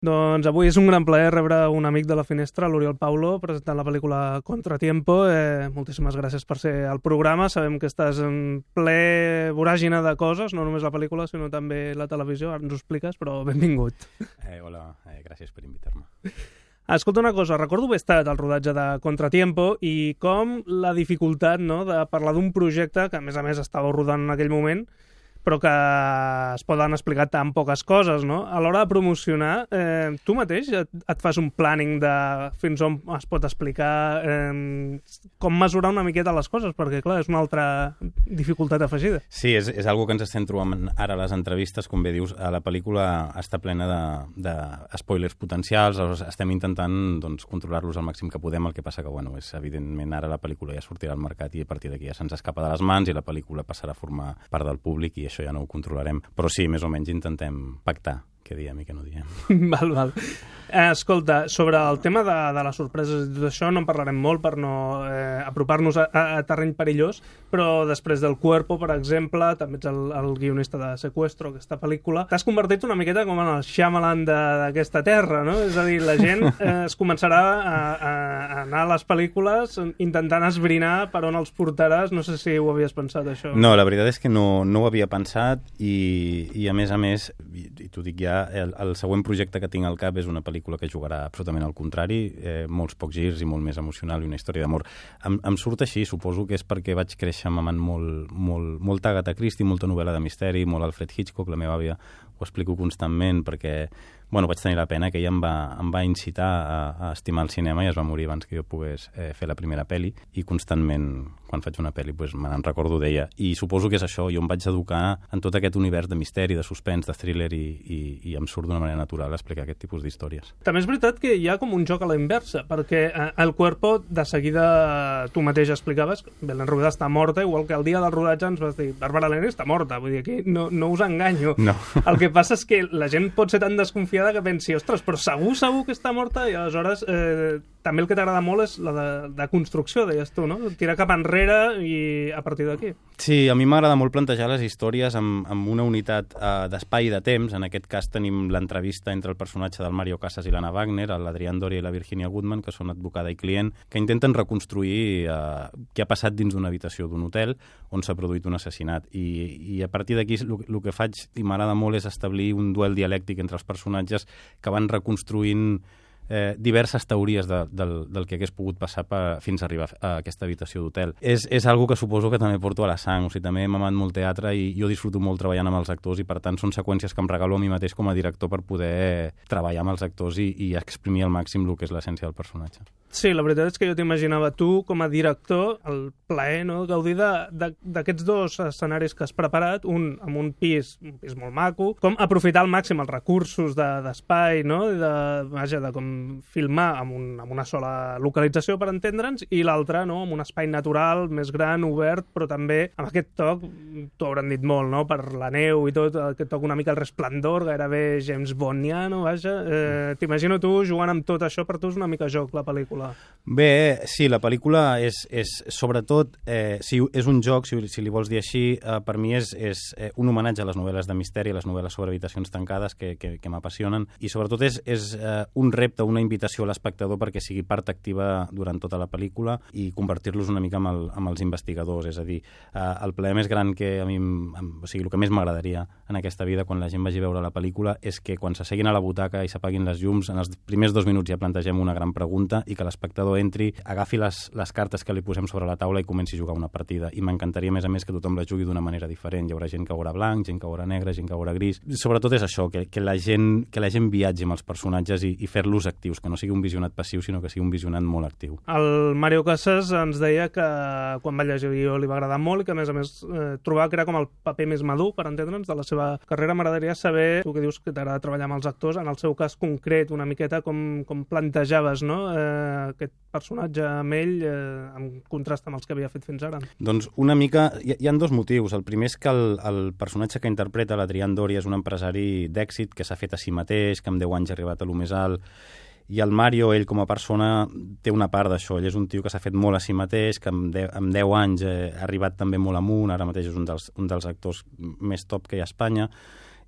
Doncs avui és un gran plaer rebre un amic de la finestra, l'Oriol Paulo, presentant la pel·lícula Contratiempo. Eh, moltíssimes gràcies per ser al programa. Sabem que estàs en ple voràgina de coses, no només la pel·lícula, sinó també la televisió. Ara ens ho expliques, però benvingut. Eh, hola, eh, gràcies per invitar-me. Escolta una cosa, recordo haver estat al rodatge de Contratiempo i com la dificultat no, de parlar d'un projecte que, a més a més, estava rodant en aquell moment, però que es poden explicar tan poques coses, no? A l'hora de promocionar, eh, tu mateix et, et fas un planning de fins on es pot explicar, eh, com mesurar una miqueta les coses, perquè, clar, és una altra dificultat afegida. Sí, és, és algo que ens estem trobant ara a les entrevistes, com bé dius, a la pel·lícula està plena de, de spoilers potencials, estem intentant doncs, controlar-los al màxim que podem, el que passa que, bueno, és evidentment ara la pel·lícula ja sortirà al mercat i a partir d'aquí ja se'ns escapa de les mans i la pel·lícula passarà a formar part del públic i això ja no ho controlarem. Però sí, més o menys intentem pactar què diem i què no diem. val, val. Eh, escolta, sobre el tema de, de les sorpreses i tot això no en parlarem molt per no eh, apropar-nos a, a, a terreny perillós, però després del Cuerpo, per exemple, també ets el, el guionista de Secuestro, aquesta pel·lícula, t'has convertit una miqueta com en el Shyamalan d'aquesta terra, no? És a dir, la gent eh, es començarà a, a, a anar a les pel·lícules intentant esbrinar per on els portaràs. No sé si ho havies pensat, això. No, la veritat és que no, no ho havia pensat i, i a més a més, i, i t'ho dic ja, el, el següent projecte que tinc al cap és una pel·lícula que jugarà absolutament al contrari, eh, molts pocs girs i molt més emocional i una història d'amor. Em, em surt així, suposo que és perquè vaig créixer amant molt, molt, molta Agatha Christie, molta novel·la de misteri, molt Alfred Hitchcock, la meva àvia ho explico constantment perquè bueno, vaig tenir la pena que ella em va, em va incitar a, a estimar el cinema i es va morir abans que jo pogués eh, fer la primera pel·li i constantment quan faig una pel·li pues, me n'en recordo d'ella i suposo que és això, jo em vaig educar en tot aquest univers de misteri, de suspens, de thriller i, i, i em surt d'una manera natural explicar aquest tipus d'històries. També és veritat que hi ha com un joc a la inversa, perquè eh, el Cuerpo de seguida tu mateix explicaves Belén Rueda està morta, igual que el dia del rodatge ens vas dir Bàrbara Leni està morta, vull dir, aquí no, no us enganyo. No. El que passa és que la gent pot ser tan desconfiada que pensi, ostres, però segur, segur que està morta i aleshores eh, també el que t'agrada molt és la de, de construcció, deies tu, no? Tirar cap enrere i a partir d'aquí. Sí, a mi m'agrada molt plantejar les històries amb, amb una unitat uh, d'espai i de temps. En aquest cas tenim l'entrevista entre el personatge del Mario Casas i l'Anna Wagner, l'Adrián Doria i la Virginia Goodman, que són advocada i client, que intenten reconstruir uh, què ha passat dins d'una habitació d'un hotel on s'ha produït un assassinat. I, i a partir d'aquí el que faig i m'agrada molt és establir un duel dialèctic entre els personatges que van reconstruint eh, diverses teories de, del, del que hagués pogut passar per, fins a arribar a aquesta habitació d'hotel. És, és algo que suposo que també porto a la sang, o sigui, també m'ha amat molt teatre i jo disfruto molt treballant amb els actors i per tant són seqüències que em regalo a mi mateix com a director per poder treballar amb els actors i, i exprimir al màxim el que és l'essència del personatge. Sí, la veritat és que jo t'imaginava tu com a director el plaer, no?, gaudir d'aquests dos escenaris que has preparat, un amb un pis, un pis molt maco, com aprofitar al màxim els recursos d'espai, de, no?, de, vaja, de com filmar amb, un, amb una sola localització, per entendre'ns, i l'altre, no?, amb un espai natural, més gran, obert, però també amb aquest toc, t'ho hauran dit molt, no?, per la neu i tot, aquest toc una mica el resplendor, gairebé James Bondiano, vaja. Eh, T'imagino tu jugant amb tot això, per tu és una mica joc, la pel·lícula pel·lícula? Bé, sí, la pel·lícula és, és sobretot, eh, si és un joc, si, si li vols dir així, eh, per mi és, és eh, un homenatge a les novel·les de misteri, a les novel·les sobre habitacions tancades que, que, que m'apassionen, i sobretot és, és eh, un repte, una invitació a l'espectador perquè sigui part activa durant tota la pel·lícula i convertir-los una mica amb, el, amb els investigadors, és a dir, eh, el plaer més gran que a mi, o sigui, el que més m'agradaria en aquesta vida quan la gent vagi a veure la pel·lícula és que quan s'asseguin a la butaca i s'apaguin les llums, en els primers dos minuts ja plantegem una gran pregunta i que l'espectador entri, agafi les, les cartes que li posem sobre la taula i comenci a jugar una partida. I m'encantaria, a més a més, que tothom la jugui d'una manera diferent. Hi haurà gent que veurà blanc, gent que veurà negre, gent que veurà gris. Sobretot és això, que, que, la, gent, que la gent viatgi amb els personatges i, i fer-los actius, que no sigui un visionat passiu, sinó que sigui un visionat molt actiu. El Mario Casas ens deia que quan va llegir jo li va agradar molt i que, a més a més, eh, trobava que era com el paper més madur, per entendre'ns, de la seva carrera. M'agradaria saber, tu que dius que t'agrada treballar amb els actors, en el seu cas concret, una miqueta com, com plantejaves no? eh, aquest personatge amb ell eh, en contrast amb els que havia fet fins ara? Doncs una mica... Hi, hi ha dos motius. El primer és que el, el personatge que interpreta l'Adrián Doria és un empresari d'èxit que s'ha fet a si mateix, que amb 10 anys ha arribat a lo més alt, i el Mario, ell com a persona, té una part d'això. Ell és un tio que s'ha fet molt a si mateix, que amb 10, amb 10 anys eh, ha arribat també molt amunt, ara mateix és un dels, un dels actors més top que hi ha a Espanya,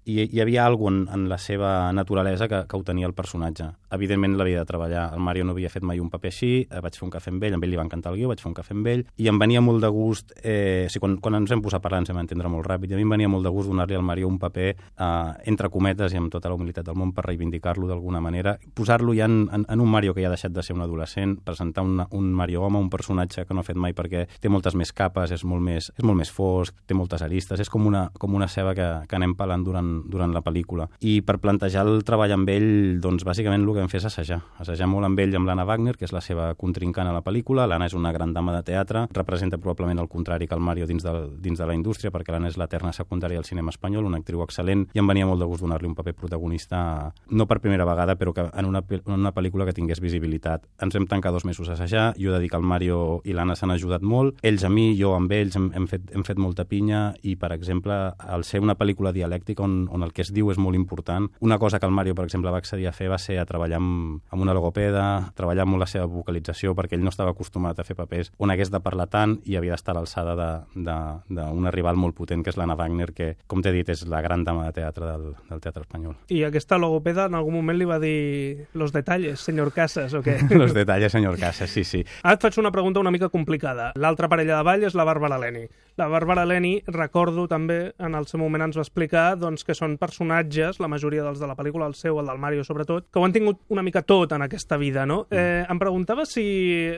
i hi havia alguna en, la seva naturalesa que, que ho tenia el personatge. Evidentment l'havia de treballar. El Mario no havia fet mai un paper així, eh, vaig fer un cafè amb ell, amb ell li va encantar el guió, vaig fer un cafè amb ell, i em venia molt de gust, eh, o sigui, quan, quan ens vam posar a parlar ens vam entendre molt ràpid, i a mi em venia molt de gust donar-li al Mario un paper eh, entre cometes i amb tota la humilitat del món per reivindicar-lo d'alguna manera, posar-lo ja en, en, en un Mario que ja ha deixat de ser un adolescent, presentar un, un Mario home, un personatge que no ha fet mai perquè té moltes més capes, és molt més, és molt més fosc, té moltes aristes, és com una, com una ceba que, que anem pelant durant, durant la pel·lícula. I per plantejar el treball amb ell, doncs bàsicament el que vam fer és assajar. Assajar molt amb ell, amb l'Anna Wagner, que és la seva contrincant a la pel·lícula. L'Anna és una gran dama de teatre, representa probablement el contrari que el Mario dins de, dins de la indústria, perquè l'Anna és l'eterna secundària del cinema espanyol, una actriu excel·lent, i em venia molt de gust donar-li un paper protagonista, no per primera vegada, però que en una, en una pel·lícula que tingués visibilitat. Ens hem tancat dos mesos a assajar, jo he de dir que el Mario i l'Anna s'han ajudat molt, ells a mi, jo amb ells, hem, hem, fet, hem fet molta pinya, i, per exemple, al ser una pel·lícula dialèctica on, on el que es diu és molt important, una cosa que el Mario, per exemple, va accedir a fer va ser a treballar amb, amb una logopeda, treballar molt la seva vocalització, perquè ell no estava acostumat a fer papers on hagués de parlar tant i havia d'estar a l'alçada d'una rival molt potent, que és l'Anna Wagner, que, com t'he dit, és la gran dama de teatre del, del teatre espanyol. I aquesta logopeda en algun moment li va dir los detalles, senyor Casas, o què? los detalles, senyor Casas, sí, sí. Ara et faig una pregunta una mica complicada. L'altra parella de ball és la Bàrbara Leni. La Bàrbara Leni, recordo també, en el seu moment ens va explicar doncs, que són personatges, la majoria dels de la pel·lícula, el seu, el del Mario sobretot, que ho han tingut una mica tot en aquesta vida, no? Mm. Eh, em preguntava si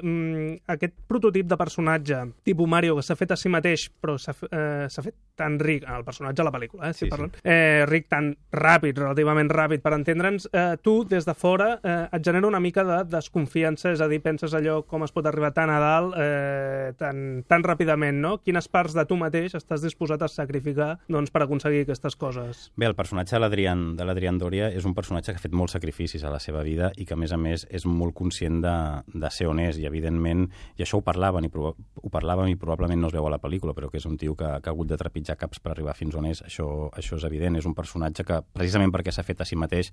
mm, aquest prototip de personatge, tipus Mario, que s'ha fet a si mateix, però s'ha eh, fet tan ric, el personatge de la pel·lícula, eh, si sí, parlen, sí. eh, ric tan ràpid, relativament ràpid, per entendre'ns, eh, tu, des de fora, eh, et genera una mica de desconfiança, és a dir, penses allò com es pot arribar tan a dalt eh, tan, tan ràpidament, no? Quines parts de tu mateix estàs disposat a sacrificar doncs, per aconseguir aquestes coses? Bé, el personatge de l'Adrián Doria és un personatge que ha fet molts sacrificis a la seva vida i que, a més a més, és molt conscient de, de ser honest i, evidentment, i això ho parlaven i, ho parlaven i probablement no es veu a la pel·lícula, però que és un tio que, que ha hagut de trepitjar caps per arribar fins on és, això, això és evident. És un personatge que, precisament perquè s'ha fet a si mateix,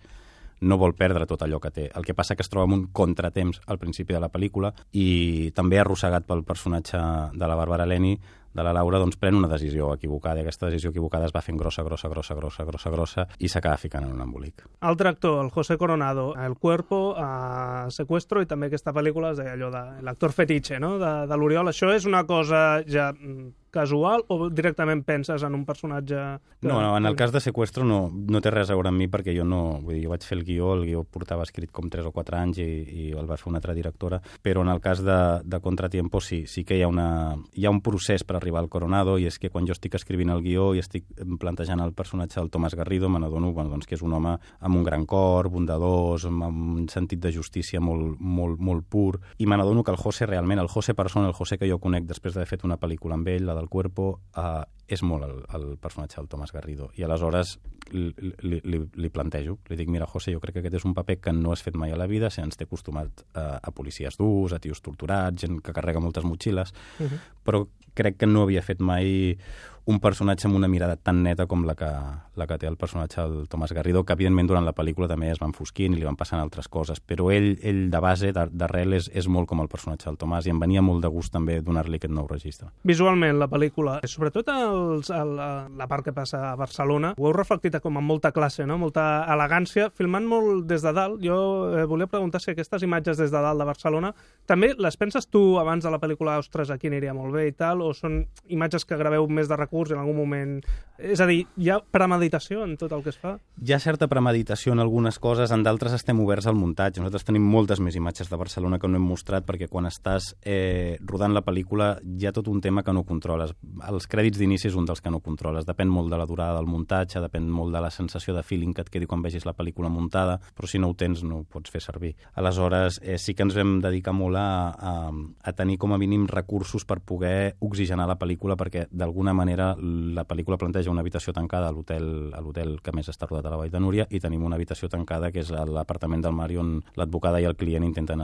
no vol perdre tot allò que té. El que passa que es troba amb un contratemps al principi de la pel·lícula i també arrossegat pel personatge de la Bàrbara Leni de la Laura doncs, pren una decisió equivocada i aquesta decisió equivocada es va fent grossa, grossa, grossa, grossa, grossa, grossa i s'acaba ficant en un embolic. Altre actor, el José Coronado, El Cuerpo, a Secuestro i també aquesta pel·lícula deia allò de l'actor fetiche no? de, de l'Oriol. Això és una cosa ja mm, casual o directament penses en un personatge... Que... No, no, en el cas de Secuestro no, no té res a veure amb mi perquè jo no... Vull dir, jo vaig fer el guió, el guió portava escrit com 3 o 4 anys i, i el va fer una altra directora, però en el cas de, de Contratiempo sí, sí que hi ha, una, hi ha un procés per arribar al Coronado i és que quan jo estic escrivint el guió i estic plantejant el personatge del Tomàs Garrido me n'adono bueno, doncs, que és un home amb un gran cor, bondadós, amb un sentit de justícia molt, molt, molt pur i me n'adono que el José realment, el José persona, el José que jo conec després d'haver fet una pel·lícula amb ell, la del Cuerpo, uh, és molt el, el personatge del Tomàs Garrido. I aleshores li, li, li, li plantejo, li dic, mira, José, jo crec que aquest és un paper que no has fet mai a la vida, si ens té acostumat a, a policies durs, a tios torturats, gent que carrega moltes motxilles, uh -huh. però crec que no havia fet mai un personatge amb una mirada tan neta com la que, la que té el personatge del Tomàs Garrido, que evidentment durant la pel·lícula també es van fosquint i li van passant altres coses, però ell, ell de base, d'arrel, és, és molt com el personatge del Tomàs i em venia molt de gust també donar-li aquest nou registre. Visualment, la pel·lícula, sobretot els, el, la part que passa a Barcelona, ho heu reflectit com amb molta classe, no? molta elegància, filmant molt des de dalt. Jo eh, volia preguntar si aquestes imatges des de dalt de Barcelona també les penses tu abans de la pel·lícula Ostres, aquí aniria molt bé i tal, o són imatges que graveu més de recurs en algun moment... És a dir, hi ha premeditació en tot el que es fa? Hi ha certa premeditació en algunes coses, en d'altres estem oberts al muntatge. Nosaltres tenim moltes més imatges de Barcelona que no hem mostrat perquè quan estàs eh, rodant la pel·lícula hi ha tot un tema que no controles. Els crèdits d'inici és un dels que no controles. Depèn molt de la durada del muntatge, depèn molt de la sensació de feeling que et quedi quan vegis la pel·lícula muntada, però si no ho tens no ho pots fer servir. Aleshores, eh, sí que ens vam dedicar molt a, a, a tenir com a mínim recursos per poder oxigenar la pel·lícula perquè d'alguna manera la pel·lícula planteja una habitació tancada a l'hotel que més està rodat a la Vall de Núria i tenim una habitació tancada que és l'apartament del Mari on l'advocada i el client intenten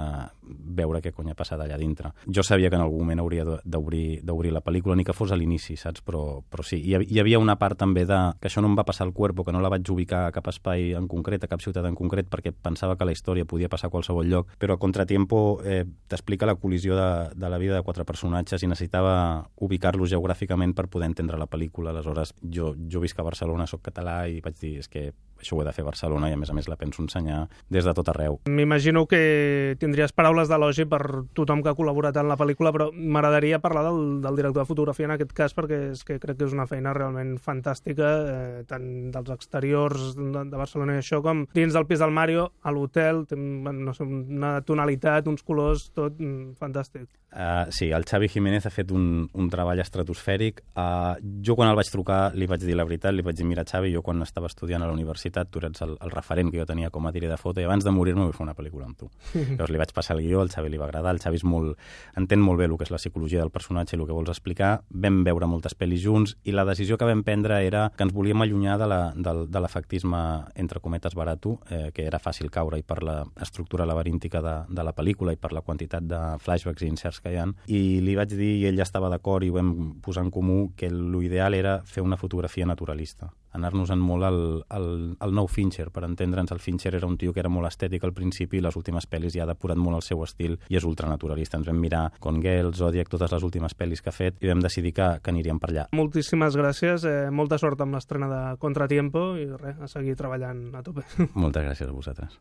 veure què cony ha passat allà dintre. Jo sabia que en algun moment hauria d'obrir la pel·lícula, ni que fos a l'inici, saps? Però però, sí, hi, hi havia una part també de que això no em va passar al cuerpo, que no la vaig ubicar a cap espai en concret, a cap ciutat en concret, perquè pensava que la història podia passar a qualsevol lloc, però a Contratiempo eh, t'explica la col·lisió de, de la vida de quatre personatges i necessitava ubicar-los geogràficament per poder entendre la pel·lícula. Aleshores, jo, jo visc a Barcelona, sóc català i vaig dir, és que això ho he de fer a Barcelona i a més a més la penso ensenyar des de tot arreu. M'imagino que tindries paraules d'elogi per tothom que ha col·laborat en la pel·lícula, però m'agradaria parlar del, del director de fotografia en aquest cas perquè és que crec que és una feina realment fantàstica, eh, tant dels exteriors de, de Barcelona i això, com dins del pis del Mario, a l'hotel, no sé, una tonalitat, uns colors, tot mm, fantàstic. Uh, sí, el Xavi Jiménez ha fet un, un treball estratosfèric. Uh, jo quan el vaig trucar li vaig dir la veritat, li vaig dir, mira Xavi, jo quan estava estudiant a la universitat tu eres el, el referent que jo tenia com a director de foto i abans de morir-me vull fer una pel·lícula amb tu. Llavors li vaig passar el guió, el Xavi li va agradar, el Xavi és molt, entén molt bé el que és la psicologia del personatge i el que vols explicar. Vam veure moltes pel·lis junts i la decisió que vam prendre era que ens volíem allunyar de l'efectisme entre cometes barato, eh, que era fàcil caure i per l'estructura laberíntica de, de la pel·lícula i per la quantitat de flashbacks i inserts que hi ha, i li vaig dir, i ell ja estava d'acord i ho vam posar en comú, que l'ideal era fer una fotografia naturalista anar-nos-en molt al, al, al nou Fincher, per entendre'ns. El Fincher era un tio que era molt estètic al principi i les últimes pel·lis ja ha depurat molt el seu estil i és ultranaturalista. Ens vam mirar con Gale, Zodiac, totes les últimes pel·lis que ha fet i vam decidir que, que aniríem per allà. Moltíssimes gràcies, eh, molta sort amb l'estrena de Contratiempo i res, a seguir treballant a tope. Moltes gràcies a vosaltres.